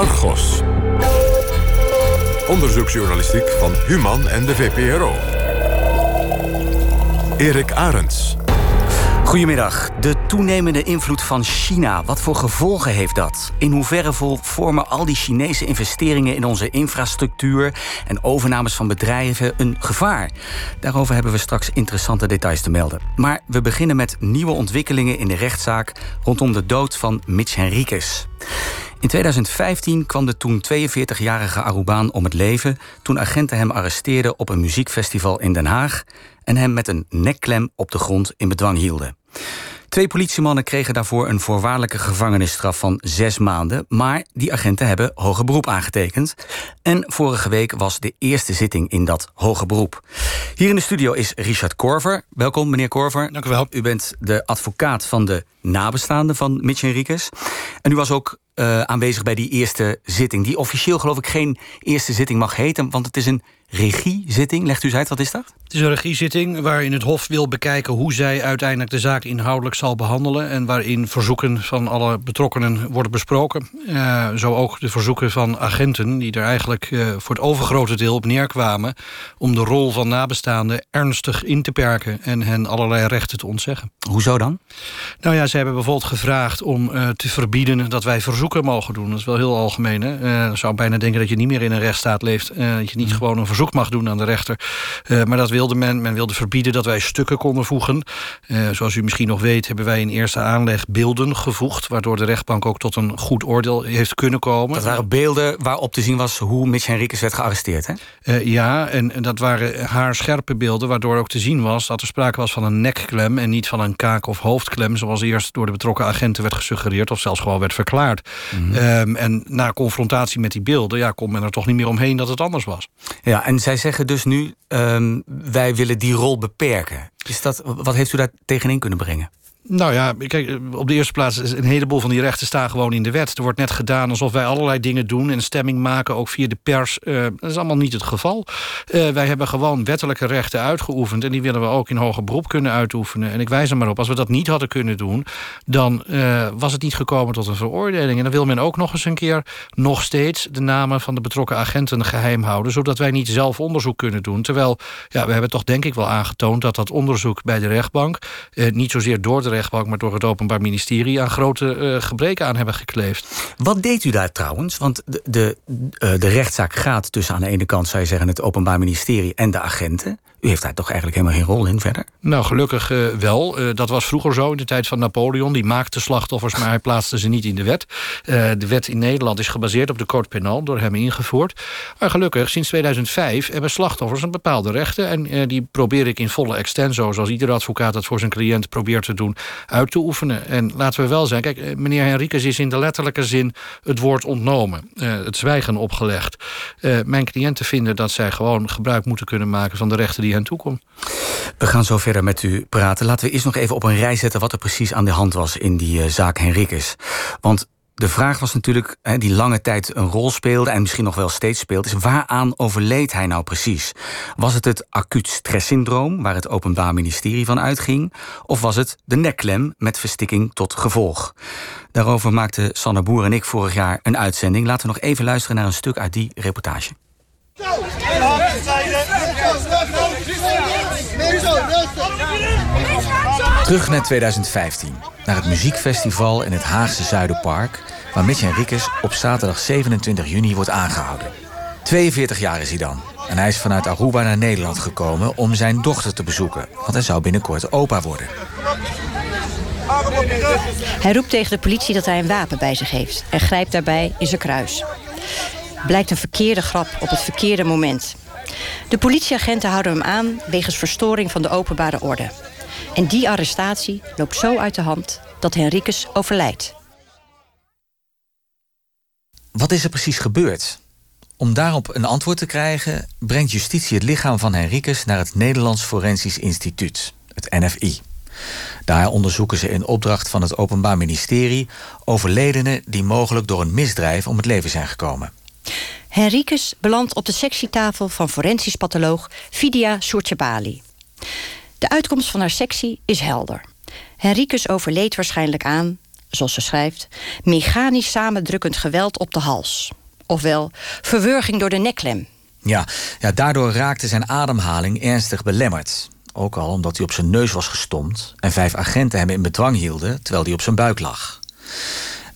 Argos. Onderzoeksjournalistiek van Human en de VPRO. Erik Arends. Goedemiddag. De toenemende invloed van China. Wat voor gevolgen heeft dat? In hoeverre vormen al die Chinese investeringen in onze infrastructuur en overnames van bedrijven een gevaar? Daarover hebben we straks interessante details te melden. Maar we beginnen met nieuwe ontwikkelingen in de rechtszaak rondom de dood van Mitch Henriquez. In 2015 kwam de toen 42-jarige Arubaan om het leven toen agenten hem arresteerden op een muziekfestival in Den Haag en hem met een nekklem op de grond in bedwang hielden. Twee politiemannen kregen daarvoor een voorwaardelijke gevangenisstraf van zes maanden. Maar die agenten hebben hoger beroep aangetekend. En vorige week was de eerste zitting in dat hoger beroep. Hier in de studio is Richard Korver. Welkom, meneer Korver. Dank u wel. U bent de advocaat van de nabestaanden van Mitch Henriquez. En u was ook uh, aanwezig bij die eerste zitting. Die officieel geloof ik geen eerste zitting mag heten, want het is een regiezitting. Legt u eens uit, wat is dat? Het is een regiezitting waarin het Hof wil bekijken... hoe zij uiteindelijk de zaak inhoudelijk zal behandelen... en waarin verzoeken van alle betrokkenen worden besproken. Uh, zo ook de verzoeken van agenten... die er eigenlijk uh, voor het overgrote deel op neerkwamen... om de rol van nabestaanden ernstig in te perken... en hen allerlei rechten te ontzeggen. Hoezo dan? Nou ja, ze hebben bijvoorbeeld gevraagd om uh, te verbieden... dat wij verzoeken mogen doen. Dat is wel heel algemeen. Hè? zou bijna denken dat je niet meer in een rechtsstaat leeft. dat je niet mm. gewoon een verzoek mag doen aan de rechter. maar dat wilde men. Men wilde verbieden dat wij stukken konden voegen. Uh, zoals u misschien nog weet hebben wij in eerste aanleg beelden gevoegd... waardoor de rechtbank ook tot een goed oordeel heeft kunnen komen. Dat waren beelden waarop te zien was hoe Mitch Henriquez werd gearresteerd, hè? Uh, ja, en, en, dat waren haarscherpe beelden... waardoor ook te zien was dat er sprake was van een nekklem... en niet van een kaak- of hoofdklem... zoals eerst door de betrokken agenten werd gesuggereerd... of zelfs gewoon werd verklaard. Mm -hmm. um, en na confrontatie met die beelden... Ja, kon men er toch niet meer omheen dat het anders was. Ja, en zij zeggen dus nu... Um, wij willen die rol beperken. Is dat, wat heeft u daar tegenin kunnen brengen? Nou ja, kijk, op de eerste plaats... een heleboel van die rechten staan gewoon in de wet. Er wordt net gedaan alsof wij allerlei dingen doen... en stemming maken, ook via de pers. Uh, dat is allemaal niet het geval. Uh, wij hebben gewoon wettelijke rechten uitgeoefend... en die willen we ook in hoger beroep kunnen uitoefenen. En ik wijs er maar op, als we dat niet hadden kunnen doen... dan uh, was het niet gekomen tot een veroordeling. En dan wil men ook nog eens een keer... nog steeds de namen van de betrokken agenten geheim houden... zodat wij niet zelf onderzoek kunnen doen. Terwijl, ja, we hebben toch denk ik wel aangetoond... dat dat onderzoek bij de rechtbank... niet zozeer door rechtbank, maar door het Openbaar Ministerie... aan grote uh, gebreken aan hebben gekleefd. Wat deed u daar trouwens? Want de, de, uh, de rechtszaak gaat tussen aan de ene kant, zou je zeggen... het Openbaar Ministerie en de agenten. U heeft daar toch eigenlijk helemaal geen rol in verder? Nou, gelukkig uh, wel. Uh, dat was vroeger zo in de tijd van Napoleon. Die maakte slachtoffers, maar hij plaatste ze niet in de wet. Uh, de wet in Nederland is gebaseerd op de Code Penal, door hem ingevoerd. Maar gelukkig, sinds 2005 hebben slachtoffers een bepaalde rechten. En die probeer ik in volle extenso, zoals iedere advocaat dat voor zijn cliënt probeert te doen, uit te oefenen. En laten we wel zijn, kijk, meneer Henriquez is in de letterlijke zin het woord ontnomen. het zwijgen opgelegd. mijn cliënten vinden dat zij gewoon gebruik moeten kunnen maken van de rechten die hen toekomt. We gaan zo verder met u praten. Laten we eerst nog even op een rij zetten wat er precies aan de hand was in die uh, zaak Henriques. Want de vraag was natuurlijk, hè, die lange tijd een rol speelde... en misschien nog wel steeds speelt, is waaraan overleed hij nou precies? Was het het acuut stresssyndroom, waar het Openbaar Ministerie van uitging... of was het de nekklem met verstikking tot gevolg? Daarover maakten Sanne Boer en ik vorig jaar een uitzending. Laten we nog even luisteren naar een stuk uit die reportage. Terug naar 2015, naar het muziekfestival in het Haagse Zuiderpark... waar Mitch Henriquez op zaterdag 27 juni wordt aangehouden. 42 jaar is hij dan. En hij is vanuit Aruba naar Nederland gekomen om zijn dochter te bezoeken. Want hij zou binnenkort opa worden. Hij roept tegen de politie dat hij een wapen bij zich heeft... en grijpt daarbij in zijn kruis. Blijkt een verkeerde grap op het verkeerde moment. De politieagenten houden hem aan wegens verstoring van de openbare orde. En die arrestatie loopt zo uit de hand dat Henriques overlijdt. Wat is er precies gebeurd? Om daarop een antwoord te krijgen... brengt justitie het lichaam van Henriques naar het Nederlands Forensisch Instituut, het NFI. Daar onderzoeken ze in opdracht van het Openbaar Ministerie... overledenen die mogelijk door een misdrijf om het leven zijn gekomen. Henriques belandt op de sectietafel van forensisch patholoog Fidia Soertjebali. De uitkomst van haar sectie is helder. Henriques overleed waarschijnlijk aan zoals ze schrijft, mechanisch samendrukkend geweld op de hals. Ofwel verwurging door de nekklem. Ja, ja, daardoor raakte zijn ademhaling ernstig belemmerd. Ook al omdat hij op zijn neus was gestompt en vijf agenten hem in bedwang hielden terwijl hij op zijn buik lag.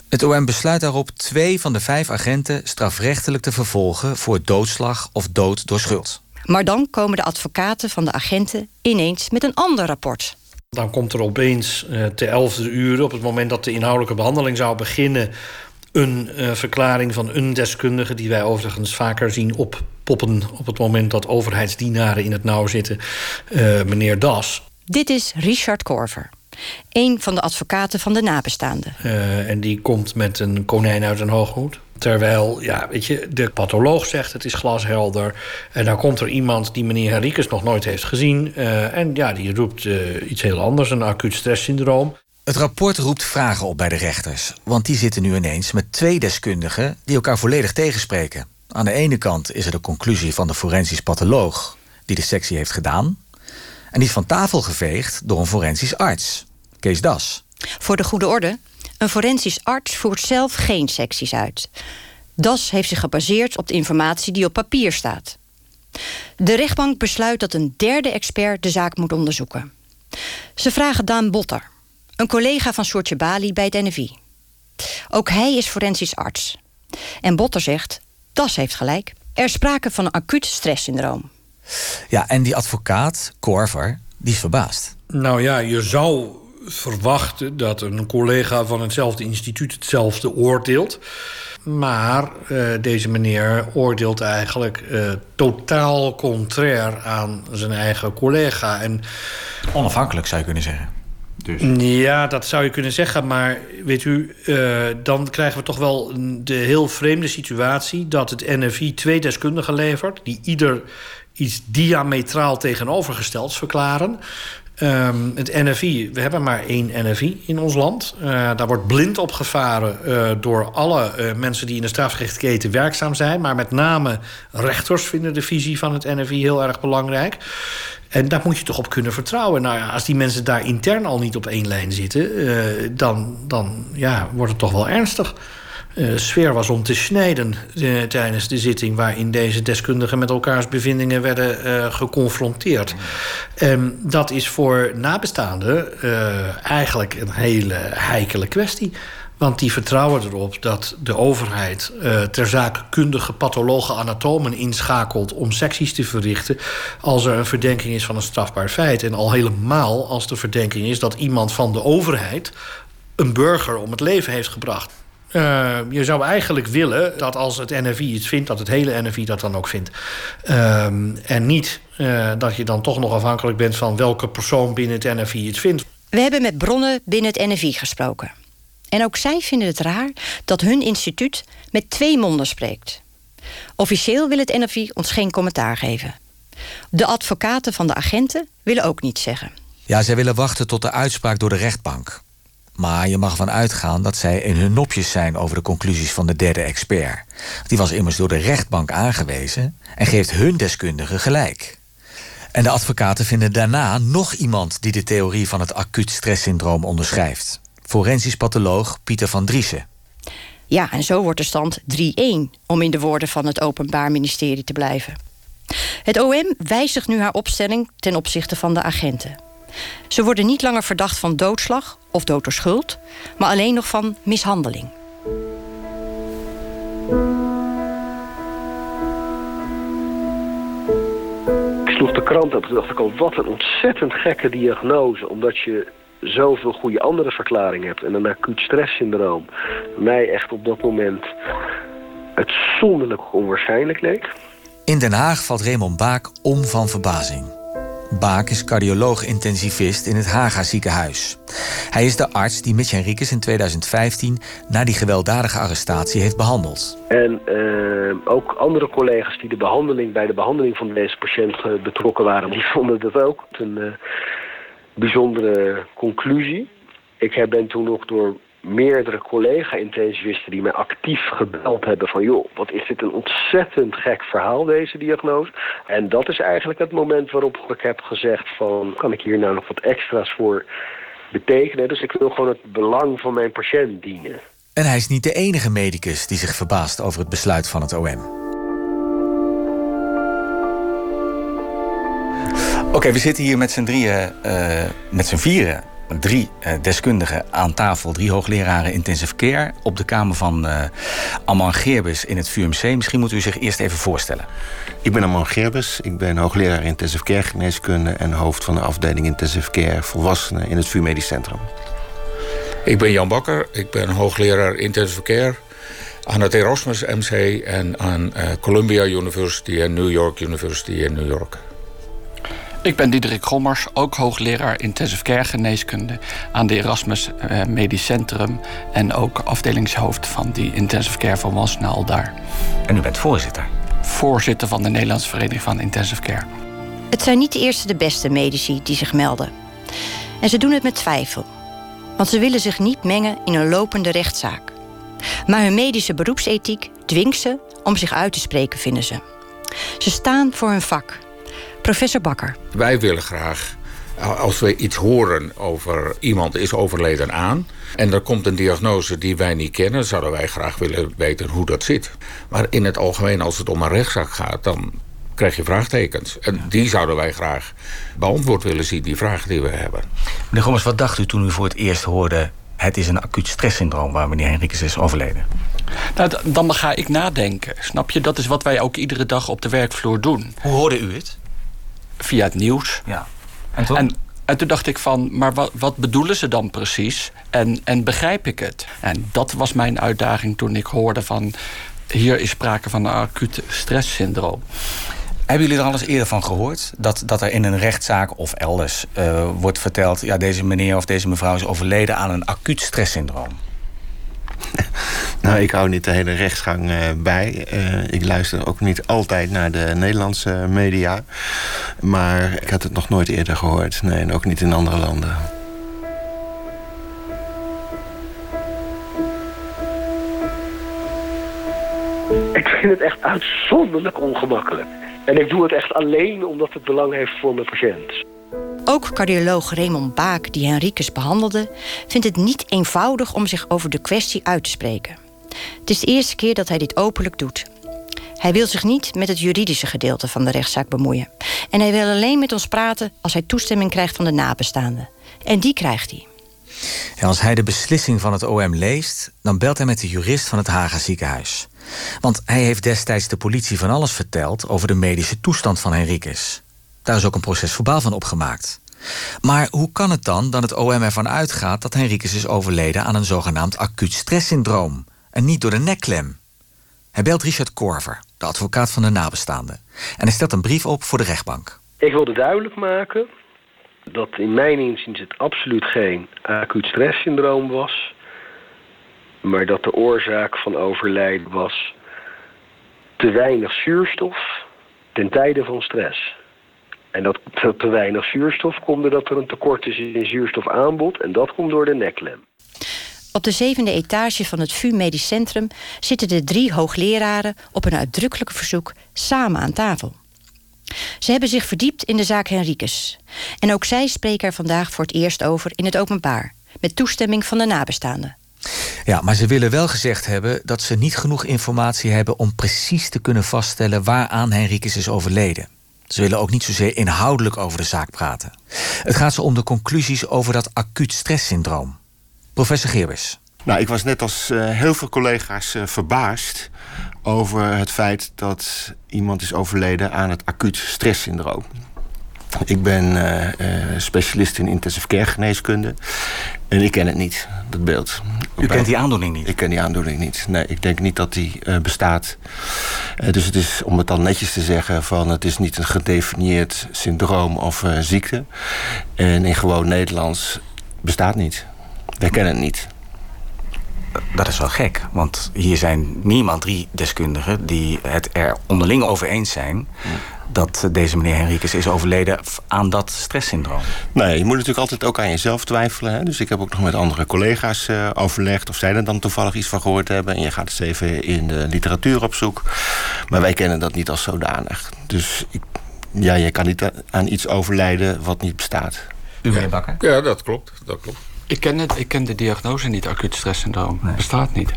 Het OM besluit daarop twee van de vijf agenten strafrechtelijk te vervolgen voor doodslag of dood door schuld. Maar dan komen de advocaten van de agenten ineens met een ander rapport. Dan komt er opeens uh, te elfde uur, op het moment dat de inhoudelijke behandeling zou beginnen, een uh, verklaring van een deskundige, die wij overigens vaker zien oppoppen op het moment dat overheidsdienaren in het nauw zitten, uh, meneer Das. Dit is Richard Korver. Een van de advocaten van de nabestaanden. En die komt met een konijn uit een hooghoed. Terwijl, ja, weet je, de patholoog zegt het is glashelder. En dan komt er iemand die meneer Henriques nog nooit heeft gezien. Uh, en ja, die roept uh, iets heel anders, een acuut stresssyndroom. Het rapport roept vragen op bij de rechters. Want die zitten nu ineens met twee deskundigen die elkaar volledig tegenspreken. Aan de ene kant is er de conclusie van de forensisch patholoog die de sectie heeft gedaan. En die is van tafel geveegd door een forensisch arts, Kees Das. Voor de goede orde, een forensisch arts voert zelf geen secties uit. Das heeft zich gebaseerd op de informatie die op papier staat. De rechtbank besluit dat een derde expert de zaak moet onderzoeken. Ze vragen Daan Botter, een collega van Soortje Bali bij het NFI. Ook hij is forensisch arts. En Botter zegt, Das heeft gelijk. Er is sprake van een acuut stresssyndroom. Ja, en die advocaat, Korver, die is verbaasd. Nou ja, je zou verwachten dat een collega van hetzelfde instituut hetzelfde oordeelt. Maar uh, deze meneer oordeelt eigenlijk uh, totaal contrair aan zijn eigen collega. En, Onafhankelijk zou je kunnen zeggen. Dus. Ja, dat zou je kunnen zeggen. Maar weet u, uh, dan krijgen we toch wel de heel vreemde situatie... dat het NFI twee deskundigen levert... die ieder iets diametraal tegenovergestelds verklaren. Um, het NFI, we hebben maar één NFI in ons land. Uh, daar wordt blind op gevaren uh, door alle uh, mensen die in de strafrechtketen werkzaam zijn. Maar met name rechters vinden de visie van het NFI heel erg belangrijk. En daar moet je toch op kunnen vertrouwen. Nou ja, als die mensen daar intern al niet op één lijn zitten, dan, dan ja, wordt het toch wel ernstig. Uh, sfeer was om te snijden uh, tijdens de zitting... waarin deze deskundigen met elkaars bevindingen werden uh, geconfronteerd. Um, dat is voor nabestaanden eigenlijk een hele heikele kwestie. Want die vertrouwen erop dat de overheid ter zake kundige pathologen anatomen inschakelt om secties te verrichten als er een verdenking is van een strafbaar feit. En al helemaal als de verdenking is dat iemand van de overheid een burger om het leven heeft gebracht. Uh, je zou eigenlijk willen dat als het NFI iets vindt, dat het hele NFI dat dan ook vindt. Uh, en niet uh, dat je dan toch nog afhankelijk bent van welke persoon binnen het NFI iets vindt. We hebben met bronnen binnen het NFI gesproken. En ook zij vinden het raar dat hun instituut met twee monden spreekt. Officieel wil het NFI ons geen commentaar geven. De advocaten van de agenten willen ook niets zeggen. Ja, zij willen wachten tot de uitspraak door de rechtbank. Maar je mag ervan uitgaan dat zij in hun nopjes zijn over de conclusies van de derde expert. Die was immers door de rechtbank aangewezen en geeft hun deskundige gelijk. En de advocaten vinden daarna nog iemand die de theorie van het acuut stresssyndroom onderschrijft. Forensisch patholoog Pieter van Driessen. Ja, en zo wordt de stand 3-1, om in de woorden van het Openbaar Ministerie te blijven. Het OM wijzigt nu haar opstelling ten opzichte van de agenten. Ze worden niet langer verdacht van doodslag of dood door schuld, maar alleen nog van mishandeling. Ik sloeg de krant op en dacht ik al, wat een ontzettend gekke diagnose. Omdat je zoveel goede andere verklaringen hebt. En een acuut stresssyndroom. Mij echt op dat moment uitzonderlijk onwaarschijnlijk leek. In Den Haag valt Raymond Baak om van verbazing. Baak is cardioloog-intensivist in het Haga ziekenhuis. Hij is de arts die Mitch Henriques in 2015 na die gewelddadige arrestatie heeft behandeld. En uh, ook andere collega's die de behandeling, bij de behandeling van deze patiënt betrokken waren, die vonden dat ook een uh, bijzondere conclusie. Ik ben toen nog door meerdere collega-intensivisten die mij actief gebeld hebben van... joh, wat is dit een ontzettend gek verhaal, deze diagnose. En dat is eigenlijk het moment waarop ik heb gezegd van... kan ik hier nou nog wat extra's voor betekenen. Dus ik wil gewoon het belang van mijn patiënt dienen. En hij is niet de enige medicus die zich verbaast over het besluit van het OM. Oké, we zitten hier met z'n drieën, uh, met z'n vieren, drie uh, deskundigen aan tafel, drie hoogleraren intensive care op de kamer van uh, Amman Geerbus in het VUMC. Misschien moet u zich eerst even voorstellen. Ik ben Amman Geerbus, ik ben hoogleraar intensive care geneeskunde en hoofd van de afdeling intensive care volwassenen in het VU Medisch Centrum. Ik ben Jan Bakker, ik ben hoogleraar intensive care aan het Erasmus MC en aan Columbia University en New York University in New York. Ik ben Diederik Gommers, ook hoogleraar intensive care geneeskunde aan de Erasmus uh, Medisch Centrum en ook afdelingshoofd van die intensive care volwassenen al daar. En u bent voorzitter? Voorzitter van de Nederlandse Vereniging van Intensive Care. Het zijn niet de eerste de beste medici die zich melden. En ze doen het met twijfel. Want ze willen zich niet mengen in een lopende rechtszaak. Maar hun medische beroepsethiek dwingt ze om zich uit te spreken, vinden ze. Ze staan voor hun vak Professor Bakker. Wij willen graag, als we iets horen over iemand is overleden aan... en er komt een diagnose die wij niet kennen... zouden wij graag willen weten hoe dat zit. Maar in het algemeen, als het om een rechtszaak gaat... dan krijg je vraagtekens. En die zouden wij graag beantwoord willen zien, die vragen die we hebben. Meneer Gommers, wat dacht u toen u voor het eerst hoorde... het is een acuut stresssyndroom waar meneer Henriques is overleden? Nou, dan ga ik nadenken. Snap je? Dat is wat wij ook iedere dag op de werkvloer doen. Hoe hoorde u het? Via het nieuws. Ja. En toen? En, toen dacht ik van, maar wat, wat bedoelen ze dan precies? En, en begrijp ik het? En dat was mijn uitdaging toen ik hoorde van... hier is sprake van een acuut stresssyndroom. Hebben jullie er al eens eerder van gehoord? Dat, dat er in een rechtszaak of elders uh, wordt verteld... ja, deze meneer of deze mevrouw is overleden aan een acuut stresssyndroom? Nou, ik hou niet de hele rechtsgang uh, bij. Uh, ik luister ook niet altijd naar de Nederlandse media. Maar ik had het nog nooit eerder gehoord. Nee, en ook niet in andere landen. Ik vind het echt uitzonderlijk ongemakkelijk. En ik doe het echt alleen omdat het belang heeft voor mijn patiënt. Ook cardioloog Raymond Baak, die Henriques behandelde, vindt het niet eenvoudig om zich over de kwestie uit te spreken. Het is de eerste keer dat hij dit openlijk doet. Hij wil zich niet met het juridische gedeelte van de rechtszaak bemoeien. En hij wil alleen met ons praten als hij toestemming krijgt van de nabestaanden. En die krijgt hij. En als hij de beslissing van het OM leest, dan belt hij met de jurist van het Haga ziekenhuis. Want hij heeft destijds de politie van alles verteld over de medische toestand van Henriques. Daar is ook een proces verbaal van opgemaakt. Maar hoe kan het dan dat het OM ervan uitgaat dat Henriques is overleden aan een zogenaamd acuut stresssyndroom en niet door de nekklem? Hij belt Richard Korver, de advocaat van de nabestaanden, en hij stelt een brief op voor de rechtbank. Ik wilde duidelijk maken dat in mijn inziens het absoluut geen acuut stresssyndroom was, maar dat de oorzaak van overlijden was te weinig zuurstof ten tijde van stress. En dat te weinig zuurstof komt doordat er een tekort is in zuurstofaanbod. En dat komt door de neklem. Op de zevende etage van het VU Medisch Centrum zitten de drie hoogleraren op een uitdrukkelijk verzoek samen aan tafel. Ze hebben zich verdiept in de zaak Henriques. En ook zij spreken er vandaag voor het eerst over in het openbaar, met toestemming van de nabestaanden. Ja, maar ze willen wel gezegd hebben dat ze niet genoeg informatie hebben om precies te kunnen vaststellen waaraan Henriques is overleden. Ze willen ook niet zozeer inhoudelijk over de zaak praten. Het gaat ze om de conclusies over dat acuut stresssyndroom. Professor Geerbis. Nou, ik was net als uh, heel veel collega's uh, verbaasd over het feit dat iemand is overleden aan het acuut stresssyndroom. Ik ben uh, specialist in intensive care geneeskunde. En ik ken het niet, dat beeld. U kent die aandoening niet? Ik ken die aandoening niet. Nee, ik denk niet dat die uh, bestaat. dus het is, om het dan netjes te zeggen... van het is niet een gedefinieerd syndroom of ziekte. En in gewoon Nederlands bestaat niet. Wij kennen het niet. Dat is wel gek, want hier zijn minimaal drie deskundigen... die het er onderling over eens zijn dat deze meneer Henriques is overleden aan dat stresssyndroom? Nee, je moet natuurlijk altijd ook aan jezelf twijfelen. Hè? Dus ik heb ook nog met andere collega's uh, overlegd... of zij er dan toevallig iets van gehoord hebben. En je gaat eens even in de literatuur op zoek. Maar wij kennen dat niet als zodanig. Dus ik, ja, je kan niet aan iets overlijden wat niet bestaat. U, meneer Bakker? Ja, dat klopt. Dat klopt. Ik ken, het, ik ken de diagnose niet, acuut stresssyndroom. Nee. Bestaat niet.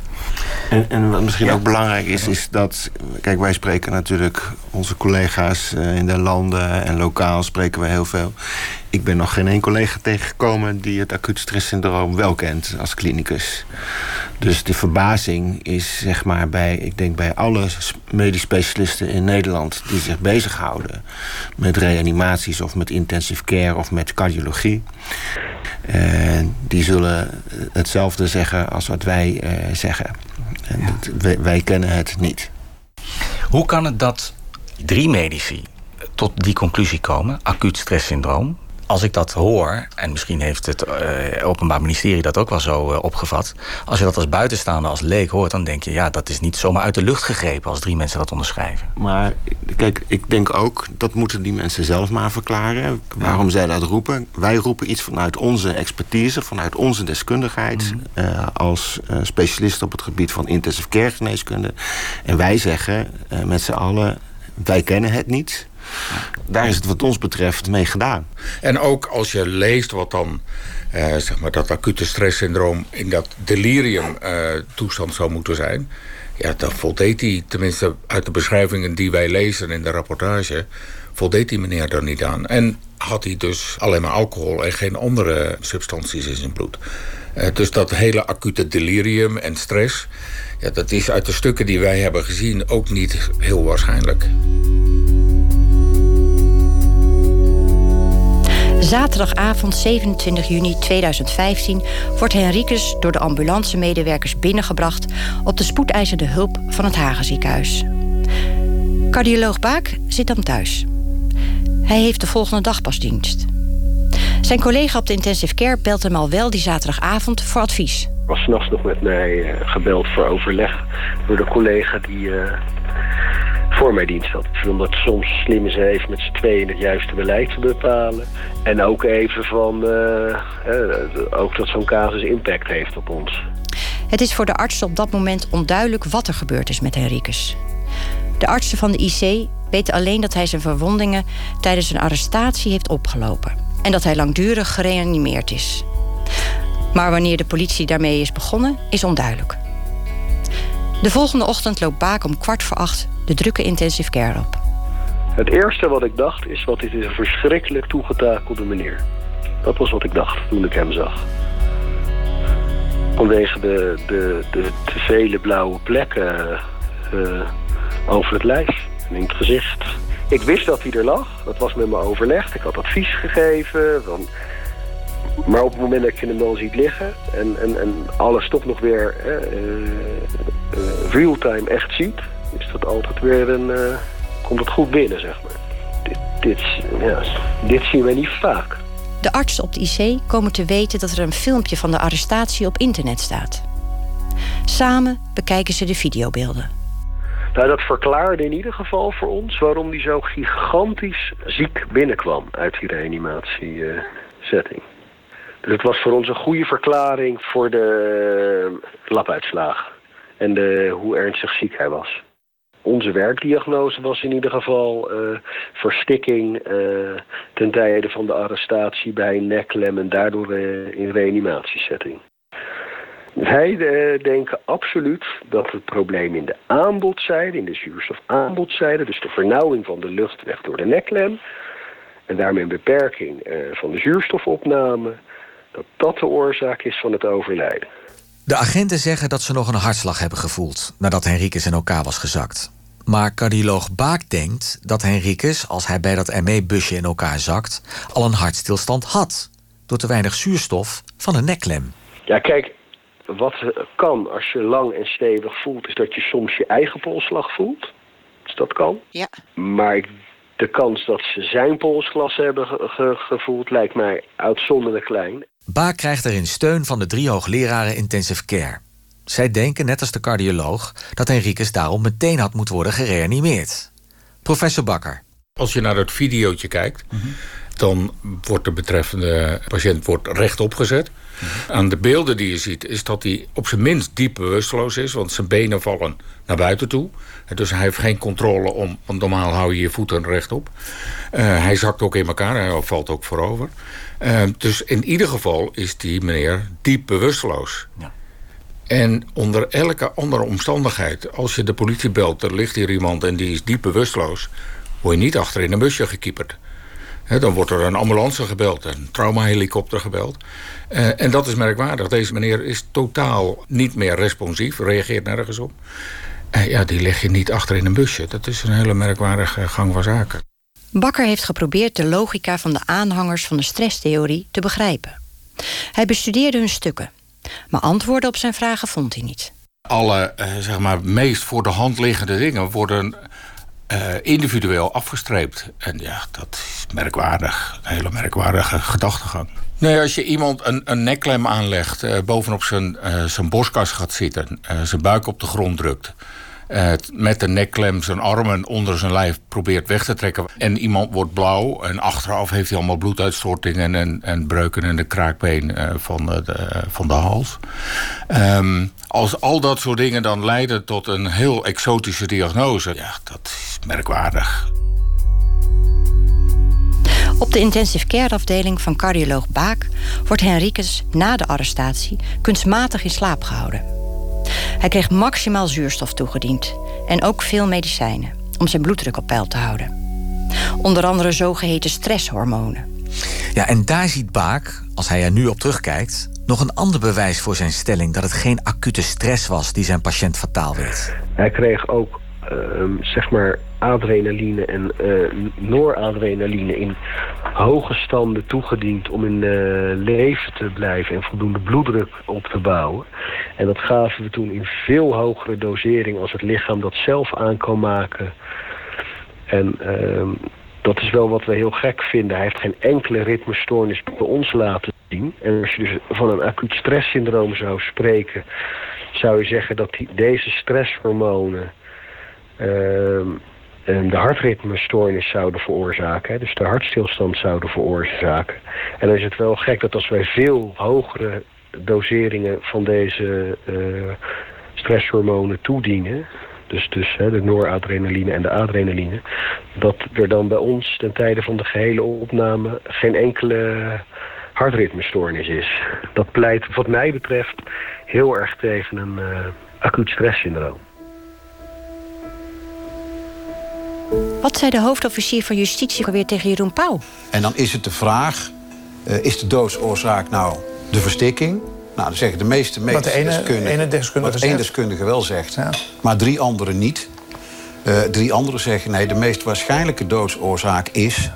En, en wat misschien ook belangrijk is, is dat... Kijk, wij spreken natuurlijk onze collega's eh, in de landen en lokaal spreken we heel veel. Ik ben nog geen één collega tegengekomen die het acuut stresssyndroom wel kent als klinicus. Dus de verbazing is zeg maar bij, ik denk bij alle medisch specialisten in Nederland die zich bezighouden met reanimaties of met intensive care of met cardiologie. Uh, die zullen hetzelfde zeggen als wat wij uh, zeggen. En ja. dat, wij, wij kennen het niet. Hoe kan het dat drie medici tot die conclusie komen, acuut stresssyndroom, als ik dat hoor, en misschien heeft het uh, Openbaar Ministerie dat ook wel zo uh, opgevat. Als je dat als buitenstaander, als leek hoort, dan denk je, ja, dat is niet zomaar uit de lucht gegrepen als drie mensen dat onderschrijven. Maar kijk, ik denk ook, dat moeten die mensen zelf maar verklaren. Waarom ja. zij dat roepen. Wij roepen iets vanuit onze expertise, vanuit onze deskundigheid. Mm -hmm. uh, als specialist op het gebied van intensive care geneeskunde. En wij zeggen met z'n allen, wij kennen het niet. Daar is het wat ons betreft mee gedaan. En ook als je leest wat dan eh, zeg maar dat acute stresssyndroom in dat delirium uh, toestand zou moeten zijn. Ja, dan voldeed hij, tenminste uit de beschrijvingen die wij lezen in de rapportage, voldeed die meneer er niet aan. En had hij dus alleen maar alcohol en geen andere substanties in zijn bloed. Uh, dus dat hele acute delirium en stress, ja, dat is uit de stukken die wij hebben gezien ook niet heel waarschijnlijk. Zaterdagavond 27 juni 2015 wordt Henricus door de ambulancemedewerkers binnengebracht op de spoedeisende hulp van het Hagenziekenhuis. Cardioloog Baak zit dan thuis. Hij heeft de volgende dag pas dienst. Zijn collega op de intensive care belt hem al wel die zaterdagavond voor advies. Was s'nachts nog met mij gebeld voor overleg door de collega die uh, voor mij dienst had. Ik vind dat het soms slim is even met z'n tweeën het juiste beleid te bepalen. En ook even van, uh, uh, ook dat zo'n casus impact heeft op ons. Het is voor de artsen op dat moment onduidelijk wat er gebeurd is met Henricus. De artsen van de IC weten alleen dat hij zijn verwondingen tijdens een arrestatie heeft opgelopen. En dat hij langdurig gereanimeerd is. Maar wanneer de politie daarmee is begonnen, is onduidelijk. De volgende ochtend loopt Baak om kwart voor acht de drukke intensive care op. Het eerste wat ik dacht is, wat dit is een verschrikkelijk toegetakelde meneer. Dat was wat ik dacht toen ik hem zag. Vanwege de, de, de te vele blauwe plekken uh, over het lijf en in het gezicht. Ik wist dat hij er lag. Dat was met me overlegd. Ik had advies gegeven. Van... Maar op het moment dat je hem dan ziet liggen... en, en, en alles toch nog weer uh, real-time echt ziet... is dat altijd weer een... Uh, komt het goed binnen, zeg maar. Dit, dit, ja, dit zien we niet vaak. De artsen op de IC komen te weten dat er een filmpje van de arrestatie op internet staat. Samen bekijken ze de videobeelden. Nou, dat verklaarde in ieder geval voor ons waarom hij zo gigantisch ziek binnenkwam uit die reanimatiesetting. Dus het was voor ons een goede verklaring voor de labuitslagen en de, hoe ernstig ziek hij was. Onze werkdiagnose was in ieder geval uh, verstikking uh, ten tijde van de arrestatie bij neklem en daardoor uh, in reanimatiesetting. Wij denken absoluut dat het probleem in de aanbodzijde, in de zuurstofaanbodzijde, dus de vernauwing van de luchtweg door de neklem en daarmee een beperking van de zuurstofopname, dat dat de oorzaak is van het overlijden. De agenten zeggen dat ze nog een hartslag hebben gevoeld nadat Henriques in elkaar was gezakt. Maar cardioloog Baak denkt dat Henriques, als hij bij dat ME-busje in elkaar zakt, al een hartstilstand had. Door te weinig zuurstof van een neklem. Ja, kijk, wat kan als je lang en stevig voelt, is dat je soms je eigen polsslag voelt. Dus dat kan. Ja. Maar de kans dat ze zijn polsglas hebben ge ge gevoeld lijkt mij uitzonderlijk klein. Baak krijgt erin steun van de drie hoogleraren intensive care. Zij denken, net als de cardioloog, dat Henriques daarom meteen had moeten worden gereanimeerd. Professor Bakker. Als je naar dat videootje kijkt, mm -hmm. dan wordt de betreffende patiënt wordt rechtop gezet. Aan de beelden die je ziet is dat hij op zijn minst diep bewusteloos is... want zijn benen vallen naar buiten toe. Dus hij heeft geen controle om... want normaal hou je je voeten rechtop. Uh, hij zakt ook in elkaar, hij valt ook voorover. Uh, dus in ieder geval is die meneer diep bewusteloos. Ja. En onder elke andere omstandigheid... als je de politie belt, er ligt hier iemand en die is diep bewusteloos... word je niet achter in een busje gekieperd dan wordt er een ambulance gebeld, een traumahelikopter gebeld. Uh, en dat is merkwaardig. Deze meneer is totaal niet meer responsief, reageert nergens op. Uh, ja, die leg je niet achter in een busje. Dat is een hele merkwaardige gang van zaken. Bakker heeft geprobeerd de logica van de aanhangers van de stresstheorie te begrijpen. Hij bestudeerde hun stukken, maar antwoorden op zijn vragen vond hij niet. Alle uh, zeg maar, meest voor de hand liggende dingen worden uh, individueel afgestreept. En ja, dat is merkwaardig. Een hele merkwaardige gedachtegang. Nee, als je iemand een, een nekklem aanlegt, uh, bovenop zijn, uh, zijn borstkas gaat zitten, zijn buik op de grond drukt. Met de nekklem zijn armen onder zijn lijf probeert weg te trekken. En iemand wordt blauw en achteraf heeft hij allemaal bloeduitstortingen en, en breuken in de kraakbeen van, de, van de hals. Um, als al dat soort dingen dan leiden tot een heel exotische diagnose, ja, dat is merkwaardig. Op de intensive care afdeling van cardioloog Baak wordt Henriques na de arrestatie kunstmatig in slaap gehouden. Hij kreeg maximaal zuurstof toegediend en ook veel medicijnen om zijn bloeddruk op peil te houden. Onder andere zogeheten stresshormonen. Ja, en daar ziet Baak, als hij er nu op terugkijkt, nog een ander bewijs voor zijn stelling dat het geen acute stress was die zijn patiënt fataal werd. Hij kreeg ook uh, zeg maar adrenaline en uh, noradrenaline in hoge standen toegediend om in uh, leven te blijven en voldoende bloeddruk op te bouwen. En dat gaven we toen in veel hogere dosering als het lichaam dat zelf aan kan maken. En ehm, dat is wel wat we heel gek vinden. Hij heeft geen enkele ritmestoornis bij ons laten zien. En als je dus van een acuut stresssyndroom zou spreken... zou je zeggen dat die, deze stresshormonen... Uh, de hartritmestoornis zouden veroorzaken. Dus de hartstilstand zouden veroorzaken. En dan is het wel gek dat als wij veel hogere doseringen van deze uh, stresshormonen toedienen dus, dus hè, de noradrenaline en de adrenaline, dat er dan bij ons ten tijde van de gehele opname geen enkele hartritmestoornis is. Dat pleit wat mij betreft heel erg tegen een uh, acuut stresssyndroom. Wat zei de hoofdofficier van justitie alweer tegen Jeroen Pauw? En dan is het de vraag, uh, is de doodsoorzaak nou de verstikking nou, dan zeggen de meeste medisch wat de ene, deskundigen... Ene deskundige wat één deskundige wel zegt, ja. maar drie anderen niet. Uh, drie anderen zeggen, nee, de meest waarschijnlijke doodsoorzaak is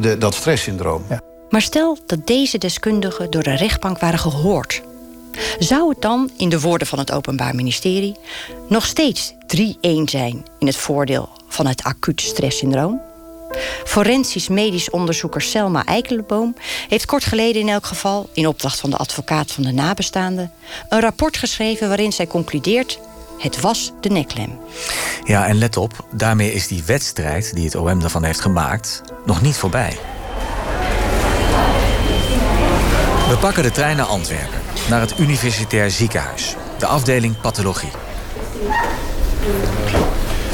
de, dat stresssyndroom. Ja. Maar stel dat deze deskundigen door de rechtbank waren gehoord. Zou het dan, in de woorden van het Openbaar Ministerie... nog steeds 3-1 zijn in het voordeel van het acuut stresssyndroom? Forensisch medisch onderzoeker Selma Eikelboom heeft kort geleden in elk geval, in opdracht van de advocaat van de nabestaanden, een rapport geschreven waarin zij concludeert: het was de neklem. Ja, en let op, daarmee is die wedstrijd die het OM daarvan heeft gemaakt nog niet voorbij. We pakken de trein naar Antwerpen, naar het Universitair Ziekenhuis, de afdeling pathologie.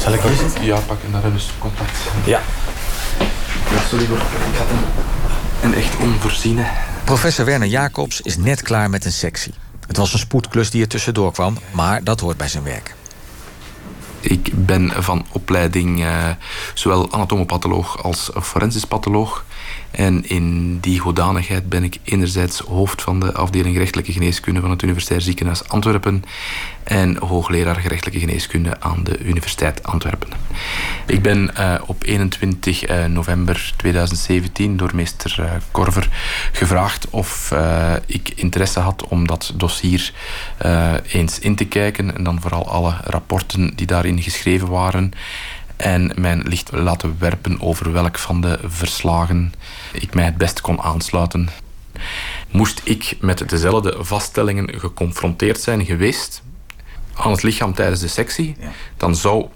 Zal ik Ja, pak en daar hebben ze contact. Ja. Sorry hoor, ik had een, een echt onvoorziene. Professor Werner Jacobs is net klaar met een sectie. Het was een spoedklus die er tussendoor kwam, maar dat hoort bij zijn werk. Ik ben van opleiding uh, zowel anatomopatholoog als forensisch patholoog. En in die hoedanigheid ben ik enerzijds hoofd van de afdeling gerechtelijke geneeskunde van het Universitair Ziekenhuis Antwerpen en hoogleraar gerechtelijke geneeskunde aan de Universiteit Antwerpen. Ik ben uh, op 21 uh, eh, november 2017 door meester uh, Korver gevraagd of ik interesse had om dat dossier eens in te kijken en dan vooral alle rapporten die daarin geschreven waren en mijn licht laten werpen over welk van de verslagen ik mij het best kon aansluiten. Moest ik met dezelfde vaststellingen geconfronteerd zijn geweest aan het lichaam tijdens de sectie, dan zou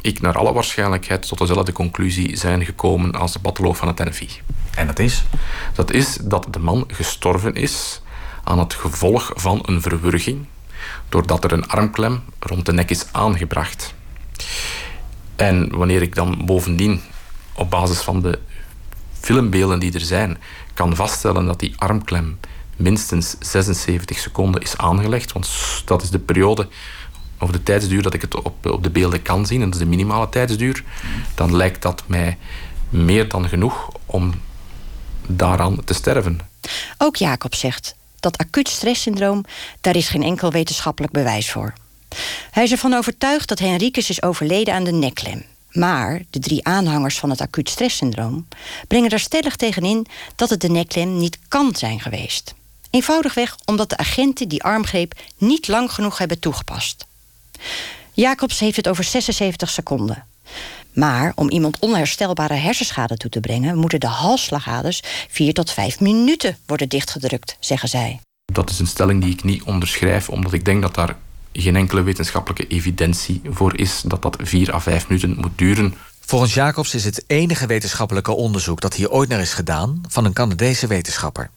ik naar alle waarschijnlijkheid tot dezelfde conclusie zijn gekomen als de patholoog van het NFI. En dat is? Dat is dat de man gestorven is aan het gevolg van een verwurging, doordat er een armklem rond de nek is aangebracht. En wanneer ik dan bovendien op basis van de filmbeelden die er zijn, kan vaststellen dat die armklem minstens 76 seconden is aangelegd, want dat is de periode of de tijdsduur dat ik het op, op de beelden kan zien, en dat is de minimale tijdsduur, dan lijkt dat mij meer dan genoeg om daaraan te sterven. Ook Jacob zegt dat acuut stresssyndroom, daar is geen enkel wetenschappelijk bewijs voor. Hij is ervan overtuigd dat Henricus is overleden aan de nekklem. Maar de drie aanhangers van het acuut stresssyndroom brengen er stellig tegenin dat het de nekklem niet kan zijn geweest. Eenvoudigweg omdat de agenten die armgreep niet lang genoeg hebben toegepast. Jacobs heeft het over 76 seconden. Maar om iemand onherstelbare hersenschade toe te brengen, moeten de halsslagaders 4 tot 5 minuten worden dichtgedrukt, zeggen zij. Dat is een stelling die ik niet onderschrijf, omdat ik denk dat daar geen enkele wetenschappelijke evidentie voor is dat dat 4 à 5 minuten moet duren. Volgens Jacobs is het enige wetenschappelijke onderzoek dat hier ooit naar is gedaan van een Canadese wetenschapper.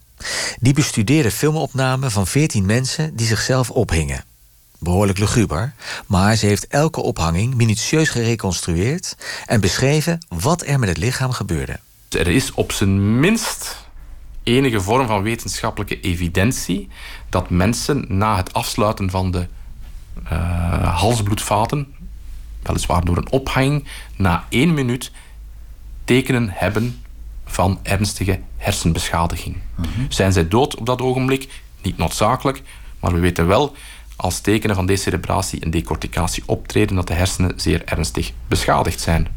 Die bestudeerde filmopnamen van 14 mensen die zichzelf ophingen. Behoorlijk luguber, maar ze heeft elke ophanging minutieus gereconstrueerd en beschreven wat er met het lichaam gebeurde. Er is op zijn minst enige vorm van wetenschappelijke evidentie dat mensen na het afsluiten van de halsbloedvaten, weliswaar door een ophanging, na één minuut tekenen hebben van ernstige hersenbeschadiging. Mhm. Zijn zij dood op dat ogenblik? Niet noodzakelijk, maar we weten wel als tekenen van decerebratie en decorticatie optreden dat de hersenen zeer ernstig beschadigd zijn.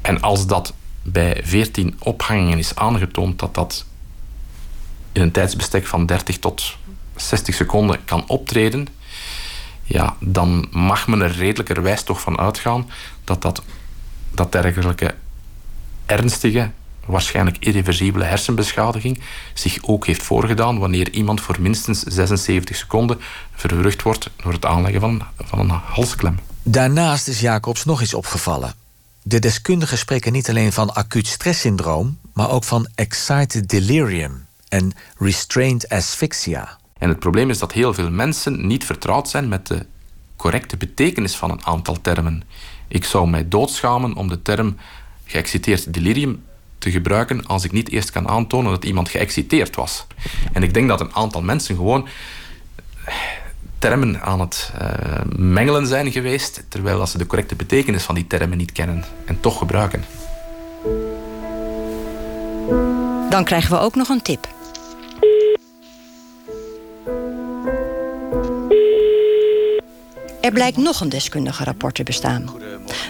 En als dat bij 14 ophangingen is aangetoond dat dat in een tijdsbestek van 30 tot 60 seconden kan optreden, ja, dan mag men er redelijkerwijs toch van uitgaan dat dat, dat dergelijke ernstige waarschijnlijk irreversibele hersenbeschadiging zich ook heeft voorgedaan wanneer iemand voor minstens 76 seconden verwurgd wordt door het aanleggen van, van een halsklem. Daarnaast is Jacobs nog iets opgevallen. De deskundigen spreken niet alleen van acuut stresssyndroom, maar ook van excited delirium en restrained asphyxia. En het probleem is dat heel veel mensen niet vertrouwd zijn met de correcte betekenis van een aantal termen. Ik zou mij doodschamen om de term geëxciteerd delirium te gebruiken als ik niet eerst kan aantonen dat iemand geëxciteerd was. En ik denk dat een aantal mensen gewoon termen aan het uh, mengelen zijn geweest, terwijl ze de correcte betekenis van die termen niet kennen en toch gebruiken. Dan krijgen we ook nog een tip. Er blijkt nog een deskundige rapport te bestaan.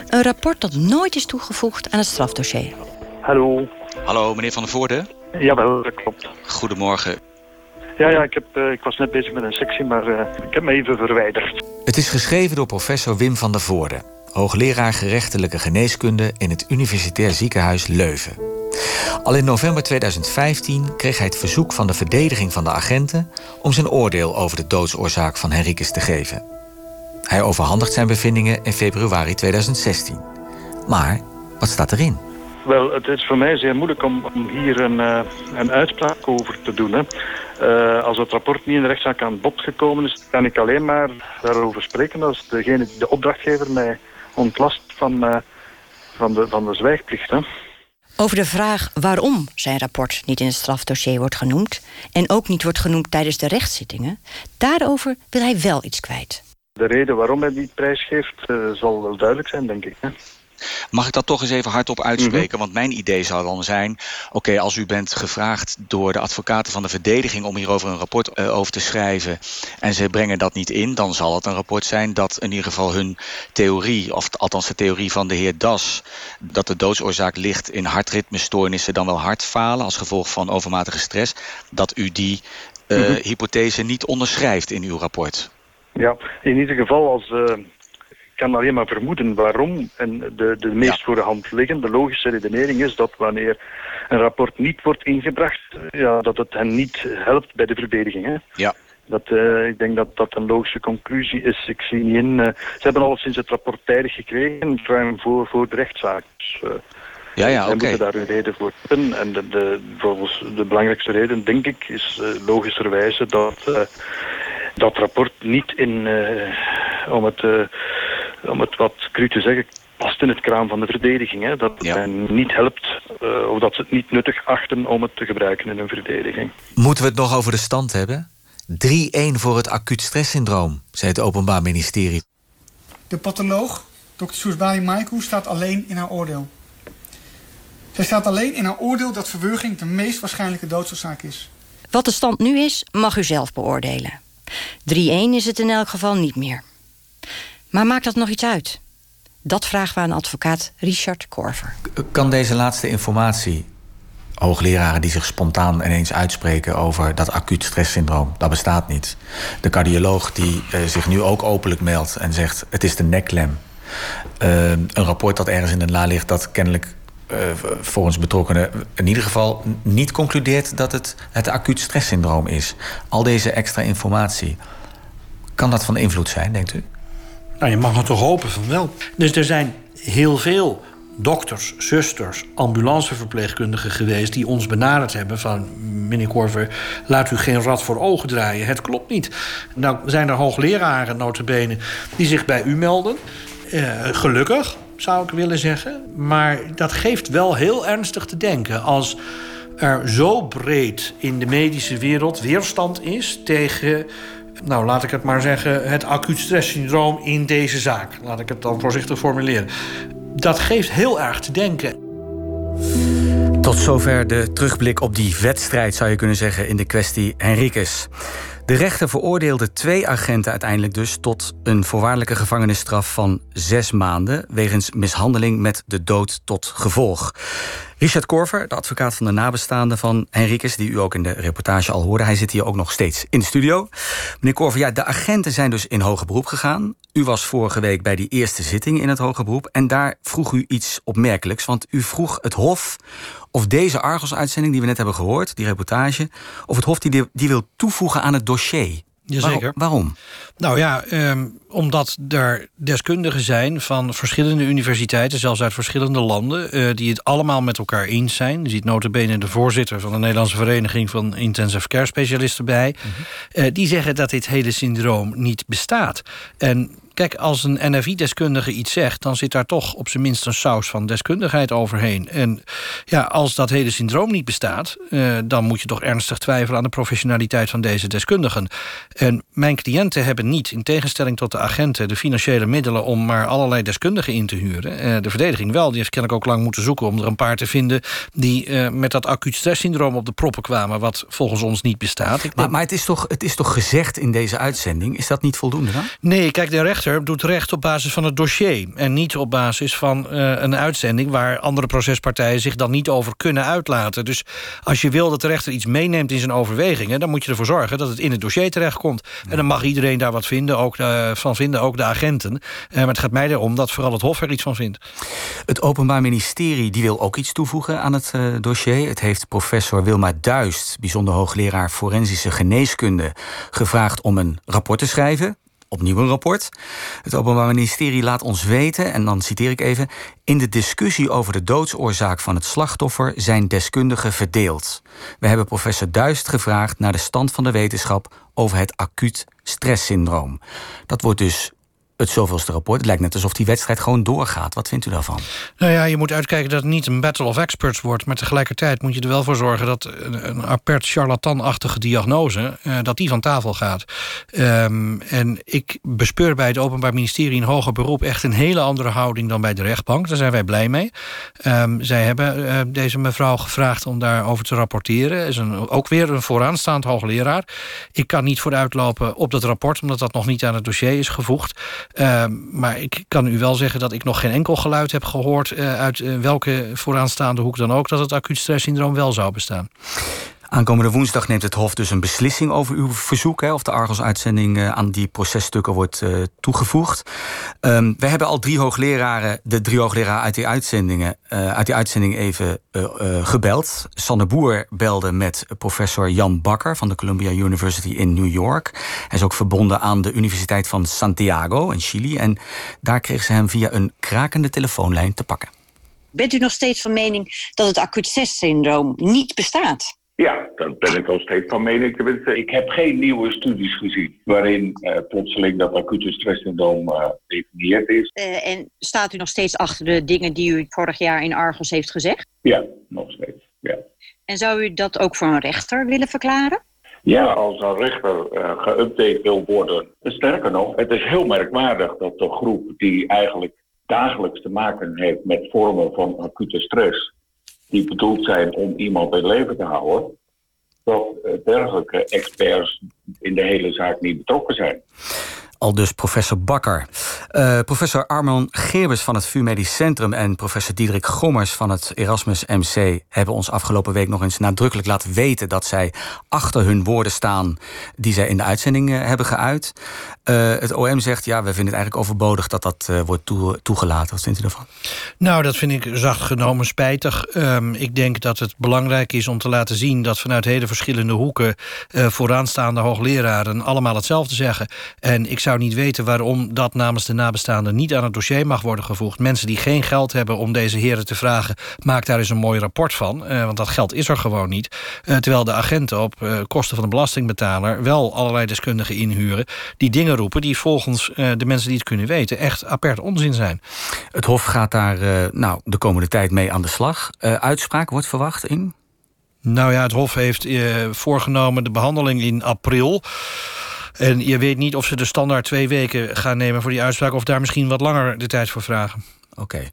Een rapport dat nooit is toegevoegd aan het strafdossier. Hallo. Hallo, meneer Van der Voorde? Jawel, dat klopt. Goedemorgen. Ja, ja ik, heb, uh, ik was net bezig met een sectie, maar uh, ik heb me even verwijderd. Het is geschreven door professor Wim van der Voorde... hoogleraar gerechtelijke geneeskunde in het Universitair Ziekenhuis Leuven. Al in november 2015 kreeg hij het verzoek van de verdediging van de agenten... om zijn oordeel over de doodsoorzaak van Henriques te geven. Hij overhandigt zijn bevindingen in februari 2016. Maar wat staat erin? Wel, het is voor mij zeer moeilijk om, om hier een, uh, een uitspraak over te doen. Hè. Uh, als het rapport niet in de rechtszaak aan bod gekomen is, kan ik alleen maar daarover spreken als degene, de opdrachtgever mij ontlast van, uh, van, de, van de zwijgplicht. Hè. Over de vraag waarom zijn rapport niet in het strafdossier wordt genoemd... en ook niet wordt genoemd tijdens de rechtszittingen... daarover wil hij wel iets kwijt. De reden waarom hij die prijs geeft zal wel duidelijk zijn, denk ik. Hè. Mag ik dat toch eens even hardop uitspreken? Mhm. Want mijn idee zou dan zijn... oké, als u bent gevraagd door de advocaten van de verdediging... om hierover een rapport uh, over te schrijven... en ze brengen dat niet in... dan zal het een rapport zijn dat in ieder geval hun theorie... of althans de theorie van de heer Das... dat de doodsoorzaak ligt in hartritmestoornissen... dan wel hartfalen als gevolg van overmatige stress... dat u die uh, mm -hmm. hypothese niet onderschrijft in uw rapport. Ja, in ieder geval als... Uh kan alleen maar vermoeden waarom. En de, de meest ja. voor de hand liggende logische redenering is dat wanneer een rapport niet wordt ingebracht, ja, dat het hen niet helpt bij de verdediging. Hè? Ja. Dat, uh, ik denk dat dat een logische conclusie is. Ik zie niet in. Uh, ze hebben al sinds het rapport tijdig gekregen, ruim voor, voor de rechtszaak. Dus, uh, Ja, ja, oké. moeten daar een reden voor hebben. En de, de, volgens de belangrijkste reden, denk ik, is logischerwijze dat dat rapport niet in, uh, om, het, om het wat cru te zeggen, past in het kraam van de verdediging. Hè? Dat het ja. hen niet helpt of dat ze het niet nuttig achten om het te gebruiken in hun verdediging. Moeten we het nog over de stand hebben? 3-1 voor het acuut stresssyndroom, zei het Openbaar Ministerie. De patholoog, Dr. Soesbali Maikou, staat alleen in haar oordeel. Zij staat alleen in haar oordeel dat verwurging de meest waarschijnlijke doodsoorzaak is. Wat de stand nu is, mag u zelf beoordelen. 3-1 is het in elk geval niet meer. Maar maakt dat nog iets uit? Dat vragen we aan advocaat Richard Korver. Kan deze laatste informatie, hoogleraren die zich spontaan ineens uitspreken over dat acuut stresssyndroom, dat bestaat niet. De cardioloog die uh, zich nu ook openlijk meldt en zegt: het is de nekklem. Uh, een rapport dat ergens in de la ligt dat kennelijk uh, volgens betrokkenen in ieder geval niet concludeert dat het het acuut stresssyndroom is. Al deze extra informatie. Kan dat van invloed zijn, denkt u? Nou, je mag het toch hopen van wel. Dus er zijn heel veel dokters, zusters, ambulanceverpleegkundigen geweest die ons benaderd hebben van meneer Korver, laat u geen rad voor ogen draaien. Het klopt niet. Nou zijn er hoogleraren notabene die zich bij u melden. Uh, gelukkig, zou ik willen zeggen. Maar dat geeft wel heel ernstig te denken als er zo breed in de medische wereld weerstand is tegen nou, laat ik het maar zeggen, het acuut stresssyndroom in deze zaak. Laat ik het dan voorzichtig formuleren. Dat geeft heel erg te denken. Tot zover de terugblik op die wedstrijd, zou je kunnen zeggen, in de kwestie Henriques. De rechter veroordeelde twee agenten uiteindelijk dus tot een voorwaardelijke gevangenisstraf van zes maanden wegens mishandeling met de dood tot gevolg. Richard Korver, de advocaat van de nabestaanden van Henriques, die u ook in de reportage al hoorde, hij zit hier ook nog steeds in de studio. Meneer Korver, ja, de agenten zijn dus in hoger beroep gegaan. U was vorige week bij die eerste zitting in het hoger beroep en daar vroeg u iets opmerkelijks, want u vroeg het Hof of deze Argos-uitzending die we net hebben gehoord, die reportage, of het Hof die, die wil toevoegen aan het dossier. Jazeker. Waarom? Nou ja, um, omdat er deskundigen zijn van verschillende universiteiten, zelfs uit verschillende landen, uh, die het allemaal met elkaar eens zijn. Je ziet notabene de voorzitter van de Nederlandse Vereniging van Intensive Care Specialisten bij. Mm -hmm. uh, die zeggen dat dit hele syndroom niet bestaat. En Kijk, als een NFI-deskundige iets zegt... dan zit daar toch op zijn minst een saus van deskundigheid overheen. En ja, als dat hele syndroom niet bestaat... Uh, dan moet je toch ernstig twijfelen aan de professionaliteit van deze deskundigen. En mijn cliënten hebben niet, in tegenstelling tot de agenten... de financiële middelen om maar allerlei deskundigen in te huren. Uh, de verdediging wel, die heeft kennelijk ook lang moeten zoeken... om er een paar te vinden die uh, met dat acuut stresssyndroom op de proppen kwamen... wat volgens ons niet bestaat. Maar, maar het, is toch, het is toch gezegd in deze uitzending? Is dat niet voldoende dan? Nee, kijk, de rechter doet recht op basis van het dossier... en niet op basis van uh, een uitzending... waar andere procespartijen zich dan niet over kunnen uitlaten. Dus als je wil dat de rechter iets meeneemt in zijn overwegingen... dan moet je ervoor zorgen dat het in het dossier terechtkomt. En dan mag iedereen daar wat vinden, ook van vinden, ook de agenten. Uh, maar het gaat mij erom dat vooral het Hof er iets van vindt. Het Openbaar Ministerie die wil ook iets toevoegen aan het uh, dossier. Het heeft professor Wilma Duist, bijzonder hoogleraar forensische geneeskunde... gevraagd om een rapport te schrijven opnieuw een rapport. Het Openbaar Ministerie laat ons weten, en dan citeer ik even... in de discussie over de doodsoorzaak van het slachtoffer... zijn deskundigen verdeeld. We hebben professor Duist gevraagd naar de stand van de wetenschap... over het acuut stresssyndroom. Dat wordt dus het zoveelste rapport. Het lijkt net alsof die wedstrijd gewoon doorgaat. Wat vindt u daarvan? Nou ja, je moet uitkijken dat het niet een battle of experts wordt... maar tegelijkertijd moet je er wel voor zorgen... dat een, apert charlatanachtige diagnose... Uh, dat die van tafel gaat. Um, en ik bespeur bij het Openbaar Ministerie... in hoger beroep echt een hele andere houding... dan bij de rechtbank. Daar zijn wij blij mee. Um, zij hebben uh, deze mevrouw gevraagd om daarover te rapporteren. Is een, ook weer een vooraanstaand hoogleraar. Ik kan niet vooruitlopen op dat rapport... omdat dat nog niet aan het dossier is gevoegd... Uh, maar ik kan u wel zeggen dat ik nog geen enkel geluid heb gehoord... Uh, uit uh, welke vooraanstaande hoek dan ook... dat het acuut stresssyndroom wel zou bestaan. Aankomende woensdag neemt het Hof dus een beslissing over uw verzoek... Hè, of de Argos-uitzending uh, aan die processtukken wordt uh, toegevoegd. Um, we hebben al drie hoogleraren, de drie hoogleraren uit die, uitzendingen, uh, uit die uitzending even gebeld. Sanne Boer belde met professor Jan Bakker... van de Columbia University in New York. Hij is ook verbonden aan de Universiteit van Santiago in Chili. En daar kreeg ze hem via een krakende telefoonlijn te pakken. Bent u nog steeds van mening dat het acuut stresssyndroom niet bestaat? Ja, daar ben ik nog steeds van mening. Tenminste, Ik heb geen nieuwe studies gezien waarin uh, plotseling dat acute stresssyndroom uh, gedefinieerd is. Uh, en staat u nog steeds achter de dingen die u vorig jaar in Argos heeft gezegd? Ja, nog steeds. Ja. En zou u dat ook voor een rechter willen verklaren? Ja, als een rechter uh, geüpdate wil worden. Sterker nog, het is heel merkwaardig dat de groep die eigenlijk dagelijks te maken heeft met vormen van acute stress, die bedoeld zijn om iemand in leven te houden, dat dergelijke experts in de hele zaak niet betrokken zijn. Al dus professor Bakker. Uh, professor Armand Geerbers van het VU Medisch Centrum en professor Diederik Gommers van het Erasmus MC hebben ons afgelopen week nog eens nadrukkelijk laten weten dat zij achter hun woorden staan die zij in de uitzending uh, hebben geuit. Uh, het OM zegt ja, we vinden het eigenlijk overbodig dat dat wordt toe, toegelaten. Wat vindt u daarvan? Nou, dat vind ik zacht genomen spijtig. Um, ik denk dat het belangrijk is om te laten zien dat vanuit hele verschillende hoeken vooraanstaande hoogleraren allemaal hetzelfde zeggen. En ik zou niet weten waarom dat namens de nabestaanden niet aan het dossier mag worden gevoegd. Mensen die geen geld hebben om deze heren te vragen, maak daar eens een mooi rapport van. Uh, want dat geld is er gewoon niet. Uh, terwijl de agenten op uh, kosten van de belastingbetaler wel allerlei deskundigen inhuren. die dingen roepen die volgens de mensen die het kunnen weten echt apert onzin zijn. Het Hof gaat daar nou, de komende tijd mee aan de slag. uitspraak wordt verwacht in? Nou ja, het Hof heeft voorgenomen de behandeling in april. En je weet niet of ze de standaard twee weken gaan nemen voor die uitspraak... of daar misschien wat langer de tijd voor vragen. Oké.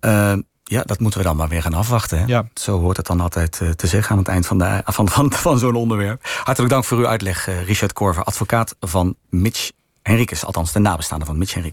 Okay. Uh, ja, dat moeten we dan maar weer gaan afwachten. Hè? Ja. Zo hoort het dan altijd uh, te zeggen aan het eind van, de, van, van, van zo'n onderwerp. Hartelijk dank voor uw uitleg, uh, Richard Korver, advocaat van Mitch Henriques. Althans, de nabestaande van Mitch Henriques.